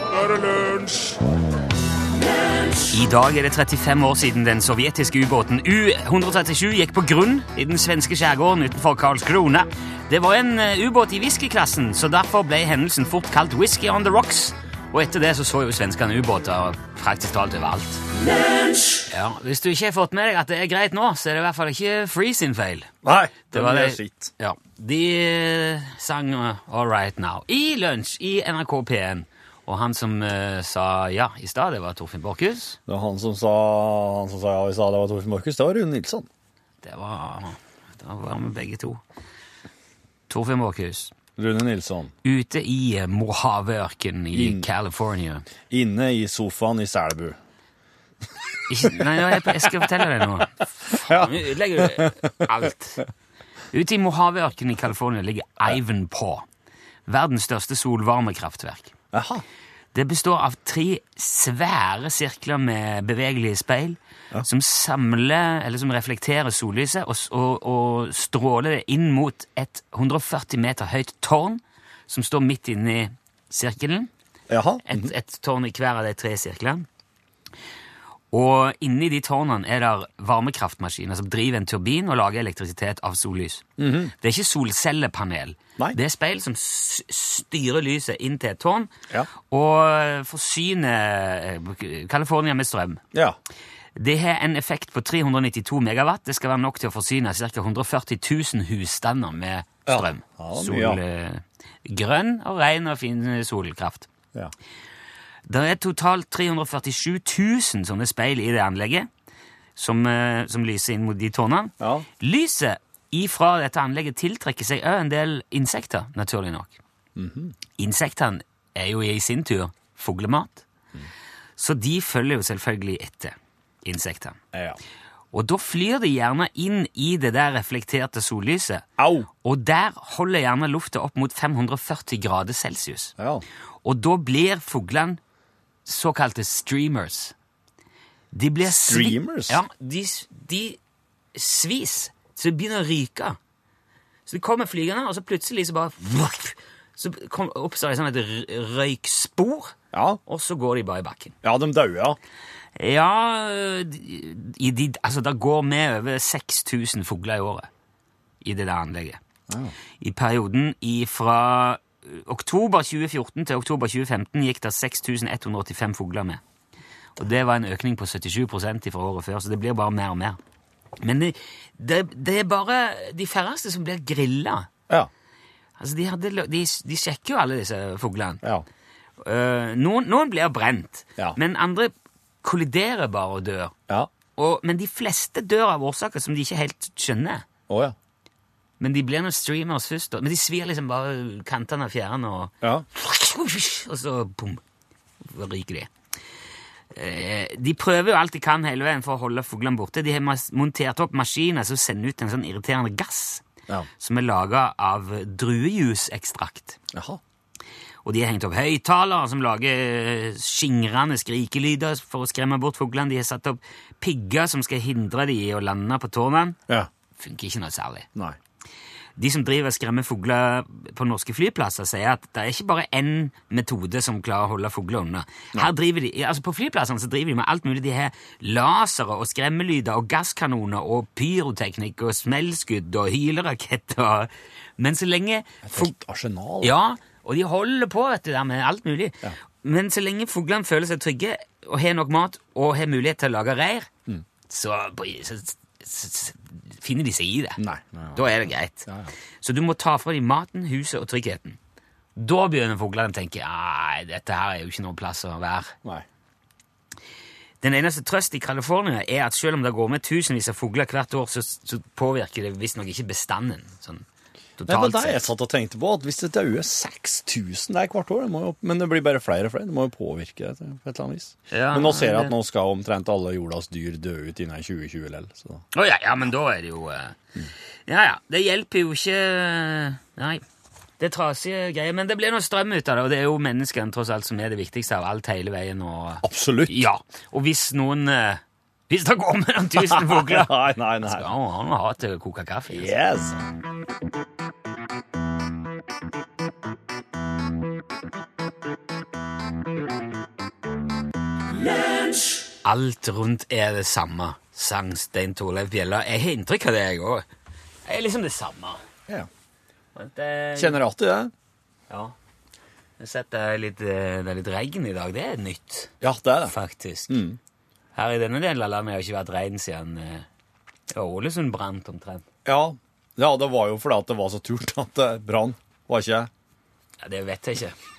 nå er det lunsj! I dag er det 35 år siden den sovjetiske ubåten U-137 gikk på grunn i den svenske skjærgården utenfor Karlskrona. Det var en eh, ubåt i whiskyklassen, så derfor ble hendelsen fort kalt Whisky on the Rocks. Og etter det så, så jo svenskene ubåter praktisk talt overalt. Ja, Hvis du ikke har fått med deg at det er greit nå, så er det i hvert fall ikke Free sin feil. Nei, Det var det. Ja, De eh, sang uh, All Right Now i lunsj i NRK P1. Og han som eh, sa ja i stad, det var Torfinn Borchhus. Det var han som sa, han som sa ja, i stad, det var Torfinn Borchhus. Det var Rune Nilsson. Det var Da var vi begge to. Torfinn Borchhus. Rune Nilsson. Ute i Mojaveørken i In, California. Inne i sofaen i Selbu. Ikke, nei, jeg, jeg skal fortelle deg noe. Faen, nå ødelegger du alt. Ute i Mojaveørken i California ligger Ivanpah. Verdens største solvarmekraftverk. Jaha. Det består av tre svære sirkler med bevegelige speil som samler, eller som reflekterer sollyset og, og, og stråler det inn mot et 140 meter høyt tårn som står midt inne i sirkelen. Jaha. Et, et tårn i hver av de tre sirklene. Og inni de tårnene er det varmekraftmaskiner som driver en turbin og lager elektrisitet av sollys. Det er ikke solcellepanel. Nei. Det er speil som styrer lyset inn til et tårn Ja. og forsyner eh, California med strøm. Ja. Det har en effekt på 392 megawatt. Det skal være nok til å forsyne ca. 140 000 husstander med strøm. Ja, Sol, eh, grønn og ren og fin solkraft. ja. Det er totalt 347 000 sånne speil i det anlegget som, eh, som lyser inn mot de tårnene. Ja. Lyset ifra dette anlegget tiltrekker seg òg en del insekter, naturlig nok. Insektene er jo i sin tur fuglemat, så de følger jo selvfølgelig etter insektene. ja. Og da flyr de gjerne inn i det der reflekterte sollyset, Au! og der holder gjerne lufta opp mot 540 grader celsius. Ja. Og da blir fuglene såkalte streamers. De blir Streamers? Ja, de, de svis, så det begynner å ryke. Så de kommer flygende, og så plutselig så bare Så kom, oppstår det sånn et røykspor, Ja. og så går de bare i bakken. Ja, de dauer. ja. Ja, i de, altså det går med over 6000 fugler i året i det der anlegget. I perioden fra oktober 2014 til oktober 2015 gikk det 6185 fugler med. Og det var en økning på 77% fra året før, så det blir bare mer og mer. Men det, det, det er bare de færreste som blir grilla. Ja. Altså, de, hadde, de, de sjekker jo alle disse fuglene. Ja. Uh, noen, noen blir brent, Ja. men andre kolliderer bare og dør. Ja. Og, men de fleste dør av årsaker som de ikke helt skjønner. Oh, ja. Men de blir noen streamers først. da. Men de svir liksom bare kantene av fjærene, og, Ja. og så bom, ryker de. Eh, De prøver jo alt de kan hele veien for å holde fuglene borte. De har montert opp maskiner som sender ut en sånn irriterende gass Ja. som er laga av druejusekstrakt. Og de har hengt opp høyttalere som lager skingrende skrikelyder for å skremme bort fuglene. De har satt opp pigger som skal hindre de i å lande på tårnene. Ja. Funker ikke noe særlig. Nei. De som driver og skremmer fugler på norske flyplasser, sier at det er ikke bare én metode som klarer å holde fugler unna. Her driver de, altså På flyplassene så driver de med alt mulig. De har lasere og skremmelyder og gasskanoner og pyroteknikk og smellskudd og hyleraketter. Men så lenge Et arsenal. ja, og de holder på vet du, der med alt mulig. Men så lenge fuglene føler seg trygge og har nok mat og har mulighet til å lage reir, mm. så, så, så finner de seg i det. Nei. nei, nei. Da er det greit. Ja, ja. Så du må ta fra dem maten, huset og tryggheten. Da begynner fuglene å tenke nei, dette her er jo ikke noe plass å være. Nei. Den eneste trøst i California er at selv om det går med tusenvis av fugler hvert år, så, så påvirker det visstnok ikke bestanden. sånn Det var det jeg satt og tenkte på, at hvis det dauer 6000 der hvert år, det jo, men det blir bare flere og flere, det må jo påvirke det på et eller annet vis. Ja, men nå ser jeg at nå skal omtrent alle jordas dyr dø ut innen 2020 likevel. da. Ja, ja, men da er det jo eh, Ja ja, det hjelper jo ikke Nei. Det er trasige greier. Men det blir noe strøm ut av det, og det er jo menneskene tross alt som er det viktigste av alt hele veien. Og, Absolutt. ja, og hvis noen eh, Hvis det går mellom tusen fugler Nei, nei, nei. skal han ha til å koke kaffe. altså. Yes. alt rundt er det samme, sang Stein Torleif Bjella. Jeg har inntrykk av det, jeg òg. Det er liksom det samme. Ja. Det, Kjenner du i det? ja. Jeg har sett det er litt, eh, det er litt regn i dag. Det er nytt, Ja, det er det. faktisk. Mm. Her i denne delen av landet har ikke vært regn siden eh, Ålesund brant omtrent. Ja. ja, det var jo fordi at det var så turt at det brann, var ikke det? Ja, Det vet jeg ikke.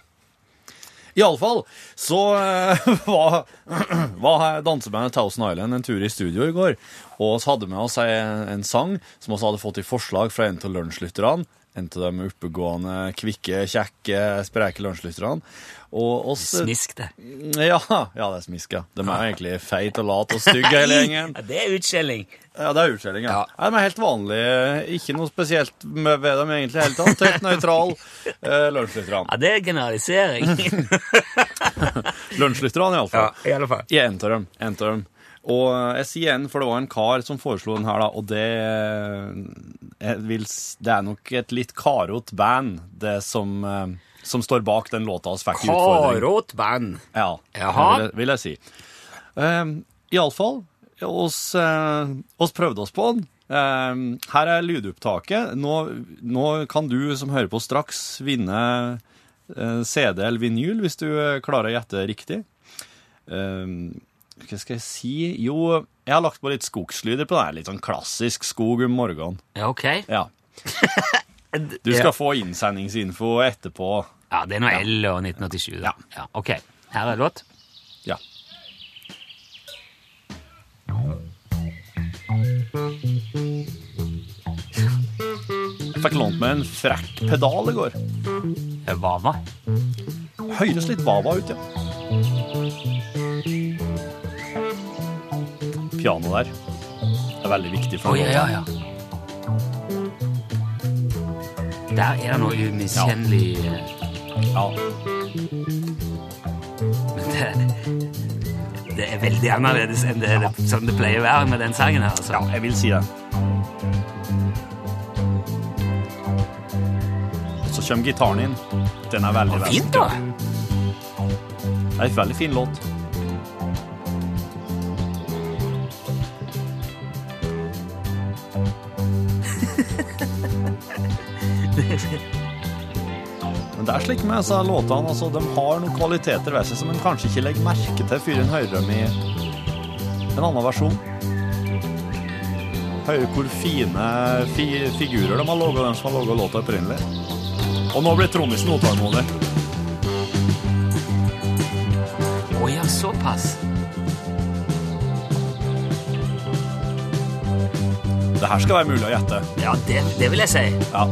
Iallfall så eh, var, var dansebandet Thousand Island en tur i studio i går. Og så hadde vi med oss en, en sang som vi hadde fått i forslag fra en av lunsjlytterne. En av de oppegående, kvikke, kjekke, spreke lunsjlytterne. Og oss Smisk det. Ja, ja, det er smisk, ja. De er jo egentlig feit og lat og stygge, hele gjengen. Ja, det er utskjelling. Ja, det er utskjelling, ja. Ja. ja. De er helt vanlige. Ikke noe spesielt med ved dem egentlig i hele tatt. Helt nøytral eh, lunsjlytterne. Ja, det er generalisering. Lunsjlytterne, iallfall. i alle fall. I en av dem. En av dem. Og jeg sier igjen, for det var en kar som foreslo den her, da, og det vil, Det er nok et litt karot band, det som, eh, som står bak den låta vi fikk i utfordring. Karot band. Ja, Jaha. vil vil jeg si. Um, Iallfall, oss, uh, oss prøvde oss på den. Um, her er lydopptaket. Nå, nå kan du som hører på straks vinne uh, CD eller vinyl hvis du klarer å gjette riktig. Um, hva skal jeg si? Jo, jeg har lagt på litt skogslyder på den. Litt sånn klassisk skog om morgenen. Ja, ok. Ja. Du skal få innsendingsinfo etterpå. Ja, det er noe L og 1987. Da. Ja. Ok, her er låt. Ja. Jeg fikk lånt meg en frekk pedal i går. Vava. Høres litt vava ut, ja. Piano der. Det er veldig viktig for oh, ja, ja, ja. Der er det noe umiskjennelig Ja. Men det, det er veldig annerledes enn det, det, sånn det pleier å være med den sangen her. Altså. ja, jeg vil si det. Så kommer gitaren inn. Den er veldig, veldig Fint, da. Det er en veldig fin låt. Det er slik med disse låtene, altså, de har noen kvaliteter ved seg som en kanskje ikke legger merke til før en hører dem i en annen versjon. Hører hvor fine fi figurer de har laga, de som har laga låta opprinnelig. Og nå blir trommisen utålmodig. Å ja, såpass. Det her skal være mulig å gjette. Ja, det, det vil jeg si. Ja.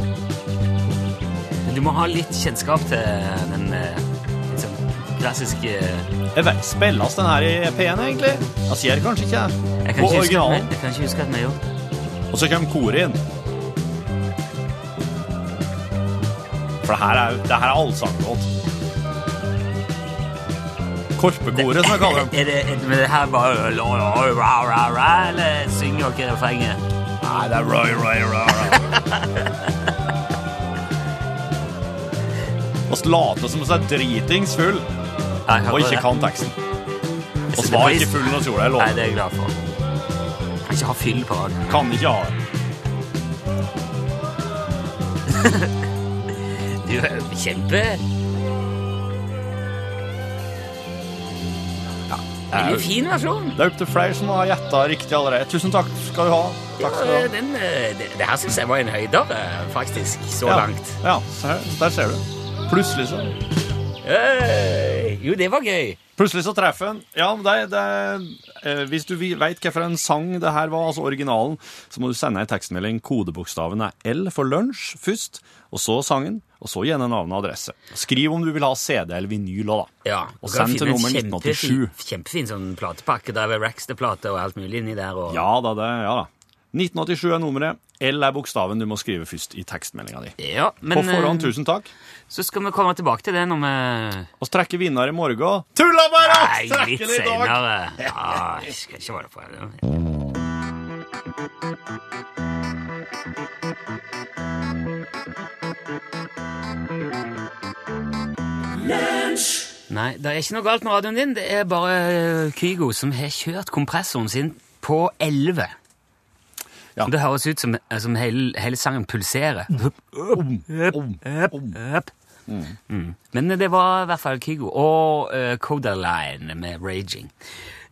Du må ha litt kjennskap til den liksom, litt sånn klassiske Jeg vet, Spilles den her i P1, egentlig? Jeg sier kanskje ikke det. Jeg kan ikke huske at jeg kan ikke huske at vi har gjort Og så kommer koret inn. For det her er, det her er allsanglåt. Korpekoret, som jeg kaller dem. Er det, er det, men det her bare la, la, ra, ra, ra, Eller synger dere refrenget? Nei, det er Roy, Roy, Roy, Roy. Og later som vi er dritings full, og ikke kan teksten. Og var ikke full når vi gjorde det. Nei, det er jeg glad for. Kan ikke ha fyll på det. Kan ikke ha det. Du er kjempe Veldig fin versjon. det er opp til flere som har gjetta riktig allerede. Tusen takk skal du ha. Takk skal du ha. Den, eh, det, det her syns jeg var en høyder, faktisk, så Ja, langt. ja der ser du. Plutselig så Hey, jo, det var gøy. Plutselig så treffer en Ja, det, det, eh, hvis du veit hvilken sang det her var, altså originalen, så må du sende en tekstmelding. Kodebokstaven er L for lunsj først, og så sangen, og så gjerne navn og adresse. Skriv om du vil ha CD eller vinyl òg, da. Ja, Og send til nummer 1987. Kjempefin sånn platepakke. Der er Rackster-plate og alt mulig inni der. Og... Ja da, det, ja da. 1987 er nummeret. L er bokstaven du må skrive først i tekstmeldinga di. Ja, men På forhånd, eh, tusen takk. så skal vi komme tilbake til det når vi Og trekker vinner i morgen. Tulla bare! Nei, litt seinere. Ja, jeg skal ikke være på det. Nei, det er ikke noe galt med radioen din. Det er bare Kygo som har kjørt kompressoren sin på 11. Ja. Det høres ut som, som hele, hele sangen pulserer. Mm. om. Mm. Men det var i hvert fall Kygo og uh, Codaline med 'Raging'.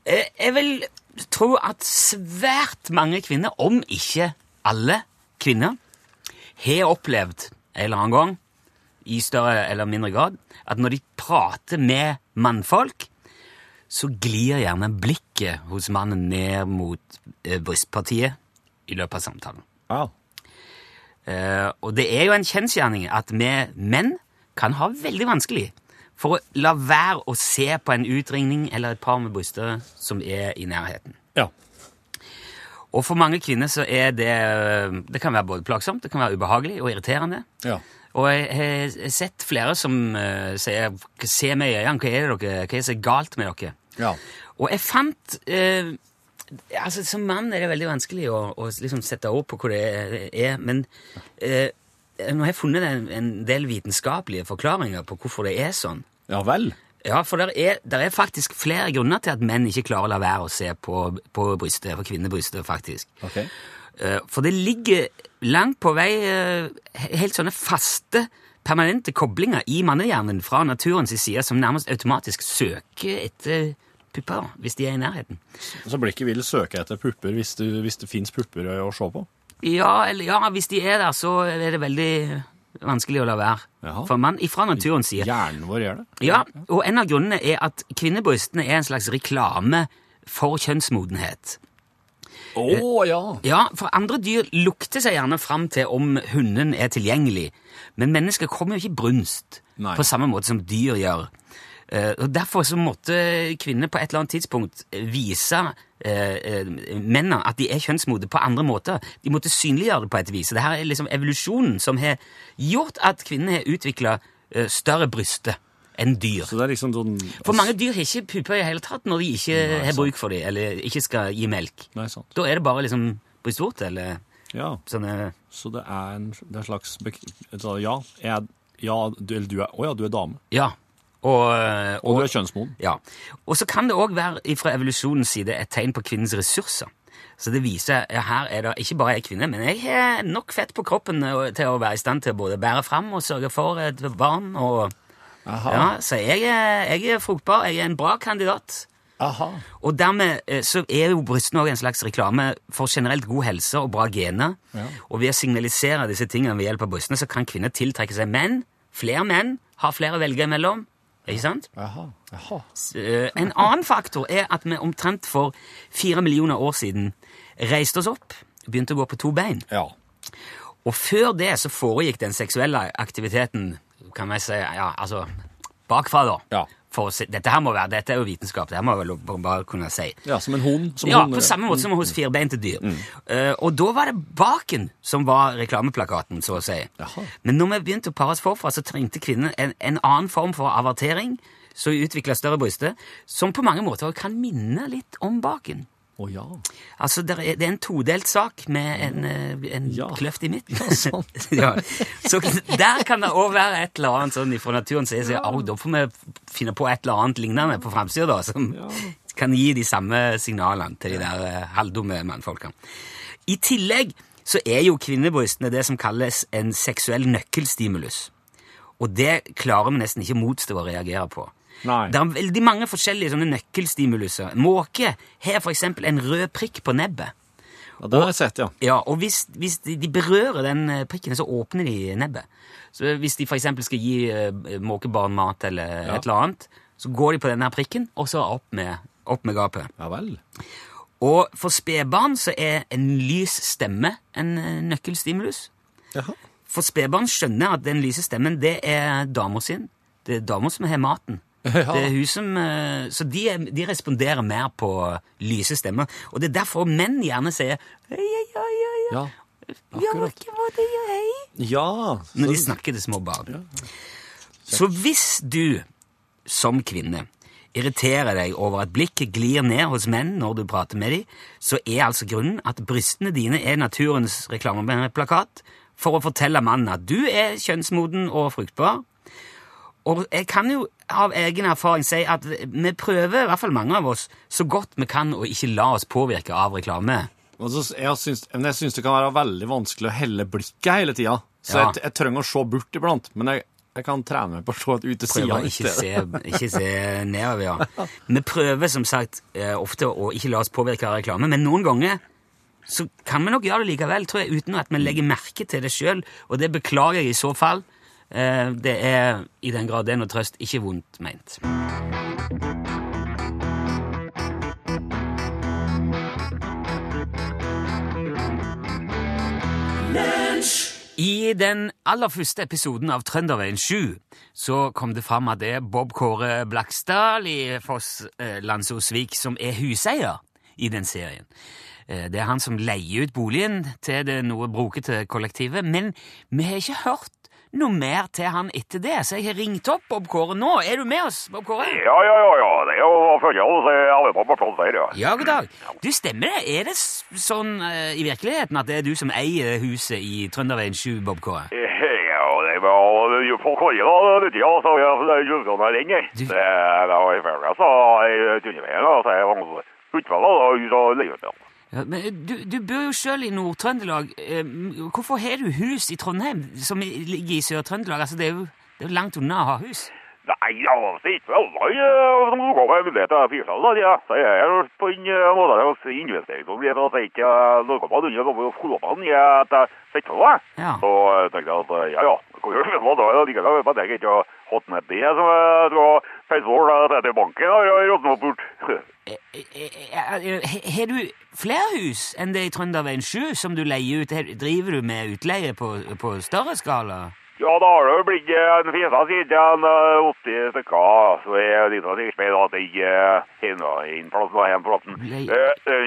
Eh, jeg vil tro at svært mange kvinner, om ikke alle kvinner, har opplevd en eller annen gang, i større eller mindre grad, at når de prater med mannfolk, så glir gjerne blikket hos mannen ned mot eh, brystpartiet i løpet av samtalen. Wow. Eh, og det er jo en kjensgjerning at vi menn kan ha veldig vanskelig for å la være å se på en utringning eller et par med bryster som er i nærheten. ja. Og for mange kvinner så er det Det kan være både plagsomt, det kan være ubehagelig og irriterende. Ja. Og jeg har sett flere som uh, sier 'Se meg i øynene, hva er det dere, hva er det som er galt med dere?' Ja. Og jeg fant eh, altså Som mann er det veldig vanskelig å, å liksom sette ord på hvor det er, men eh, nå har jeg funnet en, en del vitenskapelige forklaringer på hvorfor det er sånn. Ja vel. Ja, for det er, er faktisk flere grunner til at menn ikke klarer å la være å se på, på brystet, på kvinnebrystet, faktisk. Ok. Eh, For det ligger langt på vei eh, helt sånne faste, permanente koblinger i mannehjernen fra naturens side som nærmest automatisk søker etter pupper hvis de er i nærheten. Så blikket vil søke etter pupper hvis, du, hvis det fins pupper å se på? Ja, eller ja, hvis de er der, så er det veldig vanskelig å la være. Jaha. For mann ifra naturens side. Hjernen vår gjør det? Ja, og en av grunnene er at kvinnebrystene er en slags reklame for kjønnsmodenhet. Å ja! Ja, for andre dyr lukter seg gjerne fram til om hunden er tilgjengelig, men mennesker kommer jo ikke brunst Nei. på samme måte som dyr gjør. Eh, og Derfor så måtte kvinner på et eller annet tidspunkt vise eh, eh, mennene at de er kjønnsmodne på andre måter. De måtte synliggjøre det på et vis. Det her er liksom evolusjonen som har gjort at kvinnene har utvikla større bryster enn dyr. Så det liksom sånn For mange dyr har ikke pupper i hele tatt når de ikke Nei, har bruk for dem, eller ikke skal gi melk. Nei. Da er det bare liksom brystvorte eller Ja. sånne Så det er en, det er en slags Ja, jeg, ja du, eller du er Å ja, du er dame. Ja. Og, Og, og, du er kjønnsmoden. ja. og så kan det òg være fra evolusjonens side et tegn på kvinnens ressurser. Så det viser ja, her er det ikke bare jeg kvinne, men jeg har nok fett på kroppen eh, til å være i stand til å både bære fram og sørge for et barn. Og, ja, så jeg er, jeg er fruktbar. Jeg er en bra kandidat. Aha. Og dermed eh, så er jo brystene òg en slags reklame for generelt god helse og bra gener. Og ved å signalisere disse tingene ved hjelp av brystene, så kan kvinner tiltrekke seg menn. Flere menn har flere å velge imellom. Ikke sant? Aha. Aha. Eh, En annen faktor er at vi omtrent for fire millioner år siden reiste oss opp, begynte å gå på to bein. Ja. Og før det så foregikk den seksuelle aktiviteten, kan vi si, ja, altså, bakfra da. Ja. For dette her må være, dette er jo vitenskap, det her må jeg bare- kunne si. ja, som en hund. Som Ja, hund, på samme måte som hos firbeinte dyr. Eh, og da var det baken som var reklameplakaten, så å si. Jaha. Men når vi begynte å pare oss forfra, så trengte kvinnen en, en annen form for avertering, så utvikla større bryster, som på mange måter kan minne litt om baken. Å ja. Altså, Det er en todelt sak med en, eh, en Ja. kløft i midten. Ja, sant. ja. Så der kan det òg være et eller annet sånn fra naturen som sier at da får vi finne på et eller annet lignende på framsida, da, som kan gi de samme signalene til de der eh, halvdumme mannfolkene. I tillegg så er jo kvinnebrystene det som kalles en seksuell nøkkelstimulus. Og det klarer vi nesten ikke motstå å reagere på. Nei. Det er veldig mange forskjellige sånne nøkkelstimuluser. Måke har eksempel en rød prikk på nebbet. ja. Det har jeg sett, ja. Ja, og hvis, hvis de, de berører den eh, prikken, så åpner de nebbet. Så hvis de eksempel skal gi uh, måkebarn mat eller Ja. et eller annet, så går de på denne prikken, og så opp med, opp med gapet. Ja vel. Og for spedbarn så er en lys stemme en eh, nøkkelstimulus. Jaha. For spedbarn skjønner at den lyse stemmen, det er dama sin. Det er dama som har maten. Ja. Det er hun som, eh, så de, de responderer mer på lyse stemmer. Og det er derfor menn gjerne sier «Hei, oi, oi, oi, hei. Ja. Ja, Akkurat. var det, Når de snakker til små barn. Så hvis du som kvinne irriterer deg over at blikket glir ned hos menn når du prater med dem, så er altså grunnen at brystene dine er naturens reklameplakat for å fortelle mannen at du er kjønnsmoden og fruktbar. Og jeg kan jo av egen erfaring si at vi prøver, i hvert fall mange av oss, så godt vi kan å ikke la oss påvirke av reklame. Jeg syns, men jeg syns det kan være veldig vanskelig å helle blikket hele tida. Så Ja. jeg, jeg trenger å se bort iblant. Men jeg, jeg kan trene meg på å se ut til sida ikke se, ikke se nedover, ja. Vi prøver som sagt eh, ofte å ikke la oss påvirke av reklame, men noen ganger så kan vi nok gjøre det likevel, tror jeg, uten at vi legger merke til det sjøl, og det beklager jeg i så fall. Eh, Det er, i den grad det er noe trøst, ikke vondt meint. I den aller første episoden av Trønderveien 7 så kom det fram at det er Bob Kåre Blaksdal i Foss eh, Landsosvik som er huseier i den serien. Eh, det er han som leier ut boligen til det noe brokete kollektivet, men vi har ikke hørt noe mer til han etter det, så jeg har ringt opp Bob Kåre nå. Er du med oss, Bob Kåre? Ja, ja, ja, ja. Det er jo følgende eh, alle på her, ja. Ja, god dag. Du, stemmer det? Er det sånn uh, i virkeligheten at det er du som eier huset i Trønderveien 7, Bob Kåre? Eh, Ja, det var jo folk jo da, ja, så jeg gjør meg lenge. Du- Det var i ferdig, så jeg tunner meg, da, så jeg var utvalg, da, ut og leie ut, ja. Men eh, du, du bor jo sjøl i Nord-Trøndelag. Hvorfor har du hus i Trondheim, som ligger i Sør-Trøndelag? Altså, det er jo det er langt unna å ha hus. Nei, altså, det ikke alle som går med mulighet til å fyre seg, ja. Så jeg er på en eh, måte å investeringsobjekt, jeg ikke noe på den, og kolopene i det. Så jeg tenkte jeg at, eh, ja, ja, noe da, liker det, men jeg ikke har hatt med det som jeg tror feilsår etter banken har rådnet bort. Har du flere hus enn det i Trønderveien 7 som du leier ut? Driver du med utleie på, på større skala? Ja, da har det blitt eh, en fisa siden eh, 80 stykker, så er litt av sikker på at jeg ikke inn en plassen. Eh, eh,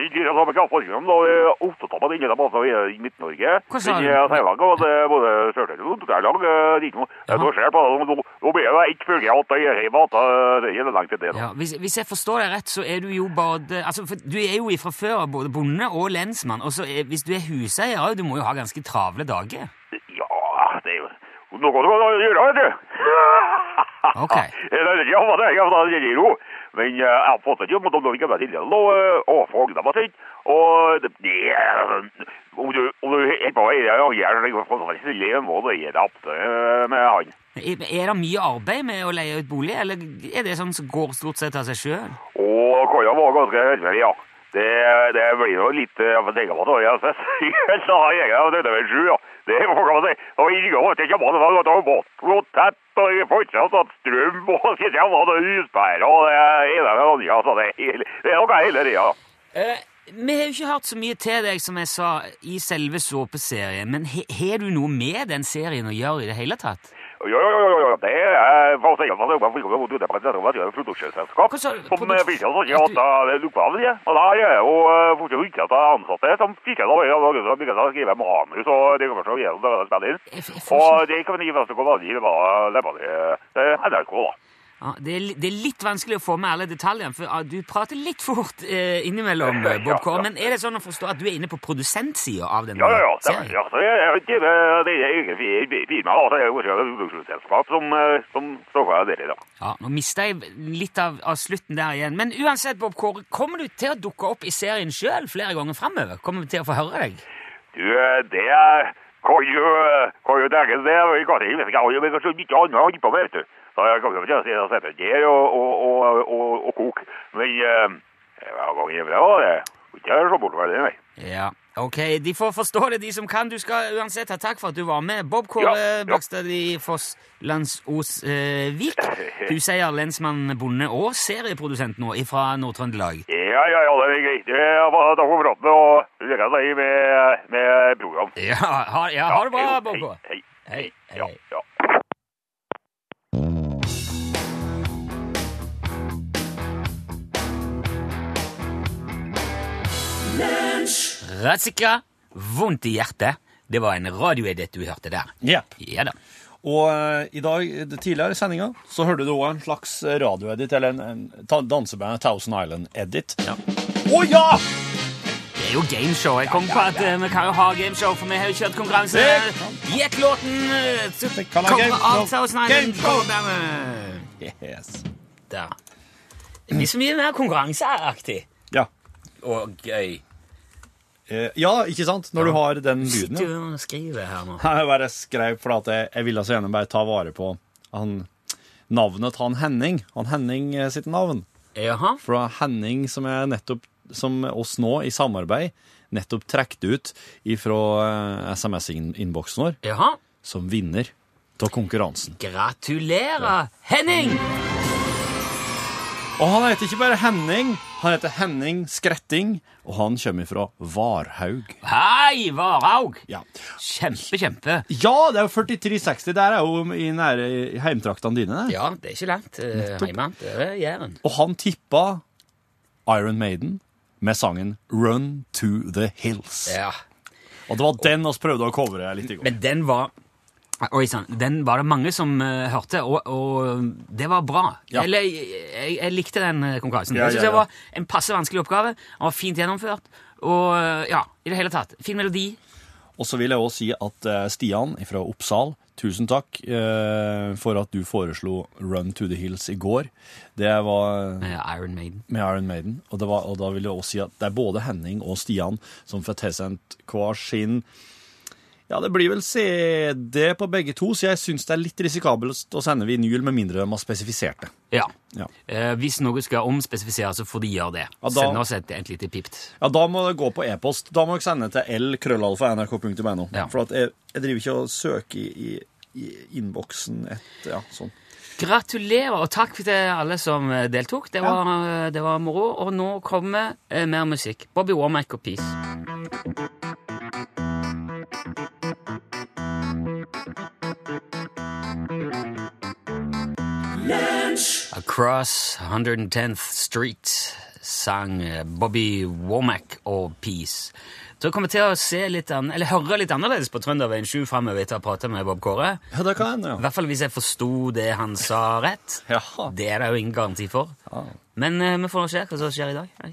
er i Midt-Norge. Hva sa du? både Sør-Trøndelag og eh, nå. Ja. Jeg på det, nå- nå blir det ikke følge at jeg er hjemme, at eh, det er langt til det. Ja, hvis, hvis jeg forstår deg rett, så er du jo både altså, Du er jo fra før både bonde og lensmann. Og så hvis du er huseier òg, du må jo ha ganske travle dager. Ja, det er jo noe du kan gjøre, vet du. Ok. ja, det er, det er jo. Men eh, jeg har fått et jobb, og da ligger jeg til det, og fagene var sint. Og det det er Om du er på vei, ja, gjerne det Jeg å må du gjøre det eh, med han. Er, det mye arbeid med å leie ut bolig, eller er det sånn som går stort sett av seg sjøl? kan jo være ganske heldig, ja. Det, det blir jo litt Jeg det, jeg synes. Så har jeg av dette ved sju, ja. Det får man si. Og i gang til ikke man har gått og tett, og jeg ikke hatt strøm, og ikke jeg hadde huspære, og det ene og andre, altså. Det, er- det er noe hele tida. Eh, vi har jo ikke hørt så mye til deg, som jeg sa, i selve såpeserien. Men har du noe med den serien å gjøre i det hele tatt? Ja, jo, jo, jo, det er for å si at man er for å det på et produksjonsselskap som Produks- vil ikke ha hatt lokale, ja. Og der er jo eh, fortsatt er ansatte som fikk av begynte å skrive manus og det kommer til å gjøre det spille inn. Og det kan vi gi og fremst i det er NRK da. Ja, det, er, det er litt vanskelig å få med alle detaljene, for ah, du prater litt fort eh, innimellom, eh, Bob Ja, Kåre. Men er det sånn å forstå at du er inne på produsentsida av den Ja, ja, serien? ja det er det det er egen fi- Det er et produksjonsselskap som, eh, som står for dere, da. Ja, Nå mista jeg litt av, av slutten der igjen. Men uansett, Bob Kåre, kommer du til å dukke opp i serien sjøl flere ganger framover? Kommer vi til å få høre deg? Du, eh, det er- kan jo, kan jo det. Jeg jeg har jo kanskje mye annet å holde på med, vet du. Så jeg kan jo ikke si at jeg der og, og, og, og, og kok. Men eh, hver gang jeg er bra, det er ikke så bortvendig, nei. Ja, ok. De får forstå det, de som kan. Du skal uansett ha takk for at du var med. Bob Kåre Ja, ja. Blakstad i Foss Landsosvik. Du. Huseier, lensmann, bonde og serieprodusent nå fra Nord-Trøndelag. Ja, ja, ja, det er greit. Er takk for praten og lykke til med, med program. Ja, ha, ja, ha det bra, Bob Kåre. Hei, hei. Hei, hei, Ja, ja. Ratzika, vondt i hjertet. Det var en radioedit du hørte der. Yep. Ja da. Og eh, i dag, tidligere i sendinga så hørte du òg en slags radioedit, eller en, en dansebandet Thousand Island-edit. Ja. Å ja! Det er jo gameshow. Jeg kom på at eh, vi kan jo ha gameshow, for vi har jo kjørt konkurranse. Gjett låten eh, som kommer av Thousand Island Yes. Der. Det blir så mye mer konkurranseaktig Ja. og gøy. Eh, ja, ikke sant? Når du har den lyden. Sitter du og skriver her nå? Jeg bare skrev for at jeg, jeg ville så gjerne bare ta vare på han, navnet til han Henning. Han Henning eh, sitt navn. Jaha. Fra Henning som er nettopp som oss nå i samarbeid nettopp trukket ut ifra SMS-innboksen vår Jaha. som vinner av konkurransen. Gratulerer, Henning! Og han heter ikke bare Henning, han heter Henning Skretting, og han kommer fra Varhaug. Hei, Varhaug! Ja. Kjempe, kjempe. ja, det er jo 4360. Der er jo i nære heimtraktene dine. Der. Ja, det er ikke langt uh, hjemme. Det er Jæren. Og han tippa Iron Maiden med sangen Run to the Hills. Ja. Og det var den vi prøvde å covre litt i går. Men den var Oi sann. Den var det mange som uh, hørte, og, og det var bra. Ja. Eller, jeg, jeg likte den eh, konkurransen. Ja, jeg synes ja, det var en passe vanskelig oppgave. Den var fint gjennomført. Og eh, ja, i det hele tatt. Fin melodi. Og så vil jeg også si at uh, Stian fra Oppsal, tusen takk uh, for at du foreslo Run to the Hills i går. Det var med Iron Maiden. med Iron Maiden. Og, det var, og da vil jeg også si at det er både Henning og Stian som får tilsendt hver sin Ja, det blir vel CD på begge to, så jeg syns det er litt risikabelt å sende vinyl med mindre de har spesifisert det. Ja. Ja. Eh, hvis noe skal omspesifiseres, så får de gjøre det. Ja, da- Send oss et, et lite pipt. Ja, Da må det gå på e-post. Da må dere sende til l-krøllalfa.nrk.no. Ja. For at jeg, jeg driver ikke og søker i, i, i innboksen etter ja, sånn. Gratulerer, og takk til alle som eh, deltok. Det var, eh, det var moro. Og nå kommer eh, mer musikk. Bobby Warmack og Peace. Across 110th Street sang eh, Bobby Womack og Peace. Så kommer til å se litt an eller høre litt annerledes på Trønderveien 7 framover etter å ha pratet med Bob Kåre. Ja, det kan ja. I hvert fall hvis jeg forsto det han sa rett. Jaha. Det er det jo ingen garanti for. Ja. Men uh, vi får nå se hva som skjer i dag. Hei.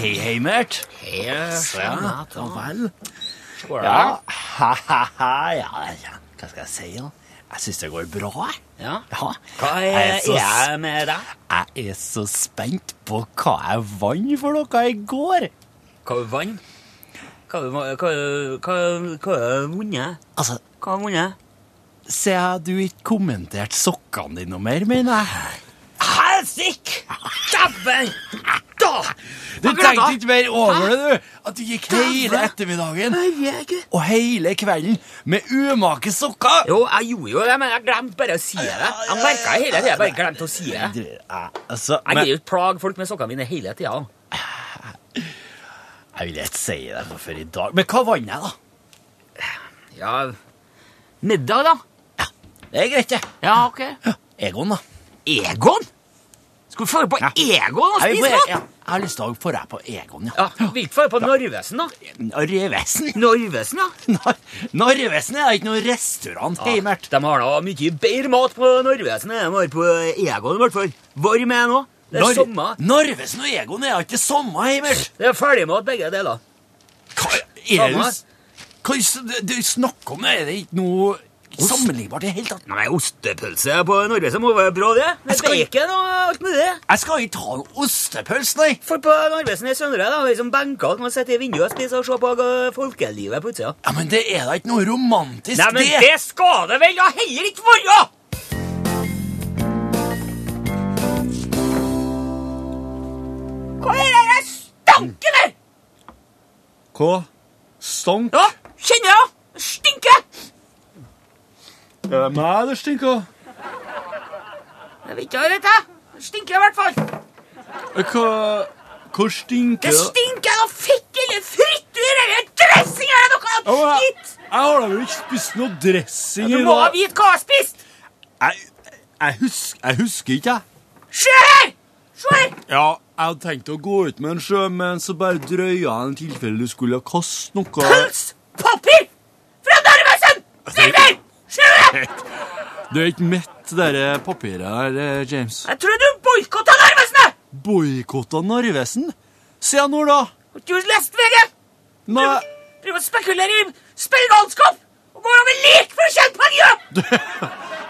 Hei, hei, Mert. Hei, Ja, ja vel. Ja, ha-ha-ha, ja, ja. Hva skal jeg si, da? Jeg syns det går bra, jeg. Ja. Ja. Hva Jeg er, er så er med deg? Jeg er så spent på hva jeg vant for noe i går. Hva er vant? Hva har du vunnet? Altså, Hva har du vunnet? siden du ikke kommenterte sokkene dine noe mer, mener jeg. Helsike! Dæven! Da! Du tenkte ikke mer over det, du? At du gikk hele ettermiddagen og hele kvelden med umake sokker. Jo, jeg gjorde jo det, men jeg glemte bare å si det. Jeg merka hele tida, jeg bare glemte å si det. Jeg- Altså, Jeg gir jo plag folk med sokkene mine hele tida. jeg vil ikke si det for i dag. Men hva vant jeg, da? Ja Middag, da? Det er greit, det. Ja, ok. Egon, da. Egon? Skal vi få på Egon og spise ja, jeg har lyst til å få deg på Egon, ja. Ja, Vi ikke få på Narvesen, da? Narvesen? Narvesen, ja. Nar Narvesen er ikke noen restaurant, ja. Mert. De har da mye bedre mat på Narvesen enn de har på Egon, i hvert fall. Varm er nå. Det er sommer. Narvesen og Egon er ikke samme, Heimert. Det er ferdigmat, begge deler. Hva er det er det du snakker om? Er det ikke noe sammenlignbart i det hele tatt? Nei, ostepølse på Narvesen må være bra, det. Med skal- bacon og alt med det. Jeg skal ikke ha noe ostepølse, nei. For på Narvesen i Søndre da, vi liksom benker kan sitter i vinduet og spise og se på folkelivet på utsida. Ja, Men det er da ikke noe romantisk, det. Nei, men det. det skal det vel da heller ikke være! Hva er det der stanken der? Hva? Stank? Ja, kjenner jeg. Det Er meg det stinker? Jeg vet ikke hva det jeg. Det stinker i hvert fall. Hva, hva stinker Det stinker av eller frityr eller dressing eller noe men jeg, jeg har da vel ikke spist noe dressing Du må dag. vite hva jeg har spist. Jeg, jeg, husker, jeg husker ikke, jeg. Se her! Ja, jeg hadde tenkt å gå ut med en sjø, men så bare drøya jeg i tilfelle du skulle kaste noe Pøls! Papir! Fra Narvesen! Silver! Det er ikke mett, det papiret her, eh, James. Jeg tror du boikotta Narvesen! Boikotta Narvesen? Se nå, da! Har du lest VG? Nei, Driver og spekulerer i spillgalskap og går vi lik for å tjene penger!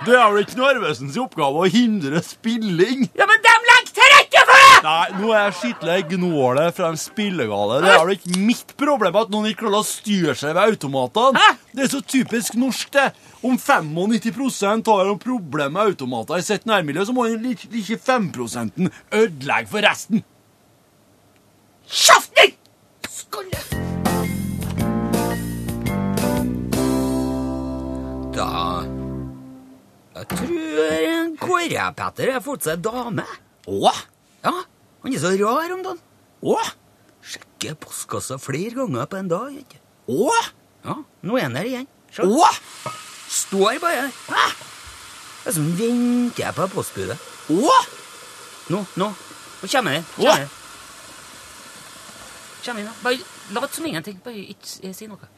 det er vel ikke Narvesens oppgave å hindre spilling? Ja, men de legger til rette for det! Nei, nå er jeg skikkelig gnåle fra de spillegale. Det er vel ikke mitt problem at noen ikke klarer å styre seg ved automatene. Det er så typisk norsk, det. Om 95 har noen problemer med automater i sitt nærmiljø, så må den like 5 ødelegge for resten. Kjeften tror Kåre-Petter har fått seg dame. Å? Ja, han er så rar om dagen. Å? Sjekker postkassa flere ganger på en dag. ikke? Å? Ja, nå er han her igjen. Se. Å? Står bare her. Hæ? Det er som venter på postbudet. Å? Nå, nå. Nå kommer. Hva? Kommer den. Kommer da. Bare lat som ingenting. Bare ikke si noe.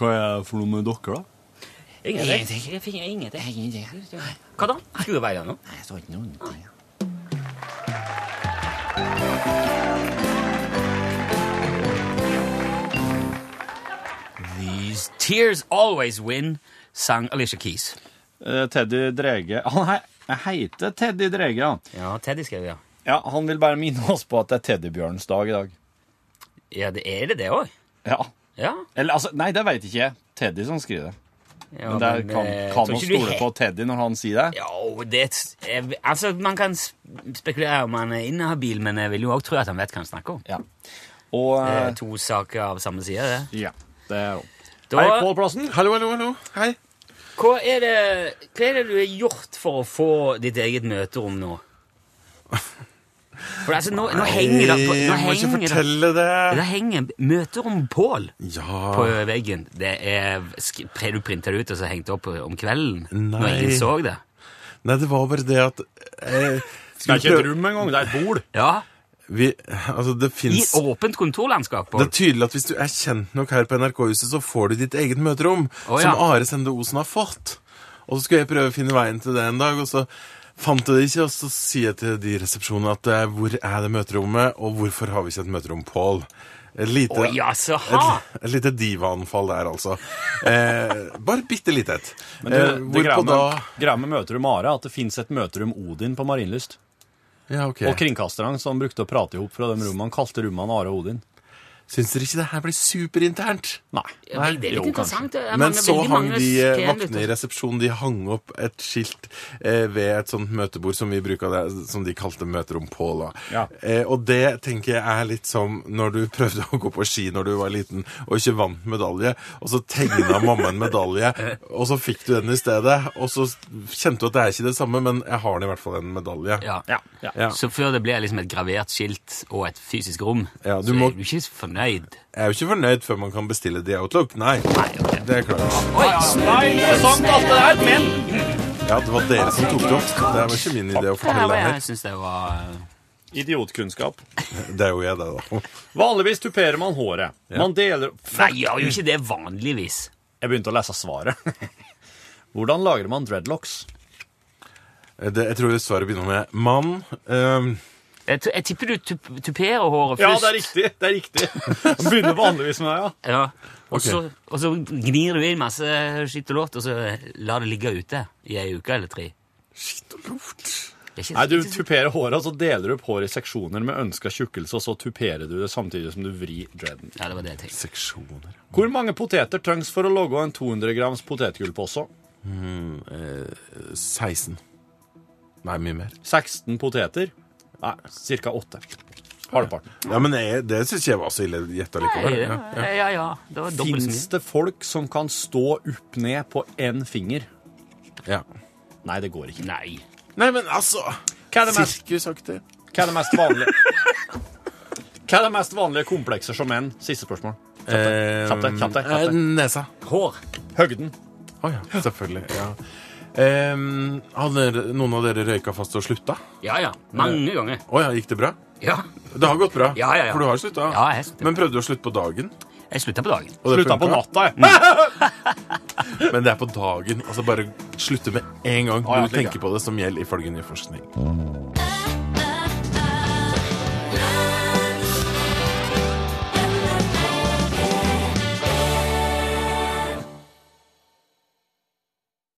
Hva er det for noe med dere, da? Ingenting. Jeg finner ingenting. Hva da? Skulle det være noe? Nei, det var ikke noe. These tears always win, sang Alicia Keys. Eh, Teddy Drege Han he heter Teddy Drege, ja. Ja, Teddy skrev ja. ja. Han vil bare minne oss på at det er teddybjørnens dag i dag. Ja, det er det det òg? Ja. Ja. Eller altså, nei, det veit ikke jeg. Teddy som skriver det. ja Men det er, kan, eh, kan man stole he- på Teddy når han sier det? Ja, det er, Altså, man kan spekulere om han er inhabil, men jeg vil jo òg tro at han vet hva han snakker om. Ja. Og Det eh, er to saker av samme side, det. Ja, det er jo Da, Hei, Pål Plassen. Hallo, hallo, hallo. Hei. hva, er det, hva er det du har gjort for å få ditt eget møterom nå? For altså, nå, nå henger det på, nå Jeg må ikke henger det, fortelle det. det henger møterom Pål Ja. på veggen. Det er sk- pre- Du printa det ut og så hengte opp om kvelden når Nei. ingen så det. Nei, det var bare det at eh, Det er ikke et rom engang, det er et bol. Ja, vi, Altså, det I fins åpent kontorlandskap. Det Pål. er tydelig at hvis du er kjent nok her på NRK-huset, så får du ditt eget møterom, Å, ja. som Are Sende Osen har fått. Og så skulle jeg prøve å finne veien til det en dag, og så fant jeg det ikke, og så sier jeg til de i resepsjonen at eh, hvor er det møterommet, og hvorfor har vi ikke et møterom, Pål? Et lite, oh, ja, så et, et lite divaanfall der, altså. Eh, bare bitte lite et. Men du, Eh, det greia med, da greia med møterom Are er at det fins et møterom Odin på Marienlyst. Ja, ok. Og kringkasterne som brukte å prate i hop fra de rommene, kalte rommene Are og Odin. Syns dere ikke det her blir superinternt? Nei. Ja, det er jo, litt interessant. Det er Men mange- så hang mange de eh, vaktene i resepsjonen De hang opp et skilt eh, ved et sånt møtebord som vi bruker det, som de kalte møterom på. da. Ja. Eh, og det tenker jeg er litt som når du prøvde å gå på ski når du var liten og ikke vant medalje, og så tegna mamma en medalje, og så fikk du den i stedet, og så kjente du at det er ikke det samme, men jeg har den i hvert fall en medalje. Ja. Ja. Så før det blir liksom et gravert skilt og et fysisk rom, Ja, du så må- er du ikke fornøyd. Jeg er jo ikke fornøyd før man kan bestille The Outlook. Nei, det er klart. Oi, Nei, interessant alt det der, men Ja, det var dere som tok det opp. Det var ikke min idé å fortelle det her jeg synes det var eh, Idiotkunnskap. Det er jo jeg, det, da. Vanligvis tuperer man håret. Man deler Nei, jeg gjør jo ikke det vanligvis. Jeg begynte å lese svaret. Hvordan lager man dreadlocks? Det, jeg tror svaret begynner med mann. ehm, Jeg, t- jeg tipper du tup tuperer håret Ja, det er riktig. det er riktig. Man begynner vanligvis med det, ja. Ja. Og, okay. så, og så gnir du inn masse skitt og lort, og så lar det ligge ute i ei uke eller tre. Skitt og lort. Nei, Du tuperer håret, og så deler du opp håret i seksjoner med ønska tjukkelse, og så tuperer du det samtidig som du vrir dreaden. Ja, det var det jeg tenkte. Seksjoner. Hvor mange poteter trengs for å logge en 200 grams potetgullpose? 16. Nei, mye mer. 16 poteter? Nei, ca. åtte. Halvparten. Ja, men jeg, Det syns jeg var så ille gjetta likevel. det, Ja, ja, ja, ja. Det var dobbelt så Fins mye. det folk som kan stå opp ned på én finger? ja. Nei, det går ikke. Nei. Nei, men altså Hva er det mest, Sirkusaktig. hva er det mest vanlige Hva er det mest vanlige komplekser som menn? Siste spørsmål. Eh, Kjapp deg, kjapp deg, kjapp eh. Nesa. Hår. Høgden. Å ja, selvfølgelig. ja. Ehm, hadde noen av dere røyka fast og slutta? Ja, ja. Mange ganger. Å ja, gikk det bra? Ja. Det har gått bra, Ja, ja, ja. for du har slutta. Ja, jeg har sluttet. Men prøvde du å slutte på dagen? Jeg slutta på dagen. Og det Slutta på funka? natta, jeg. Men det er på dagen. Altså Bare slutte med en gang Å, ja, når du tenker på det, som gjelder ifølge ny forskning.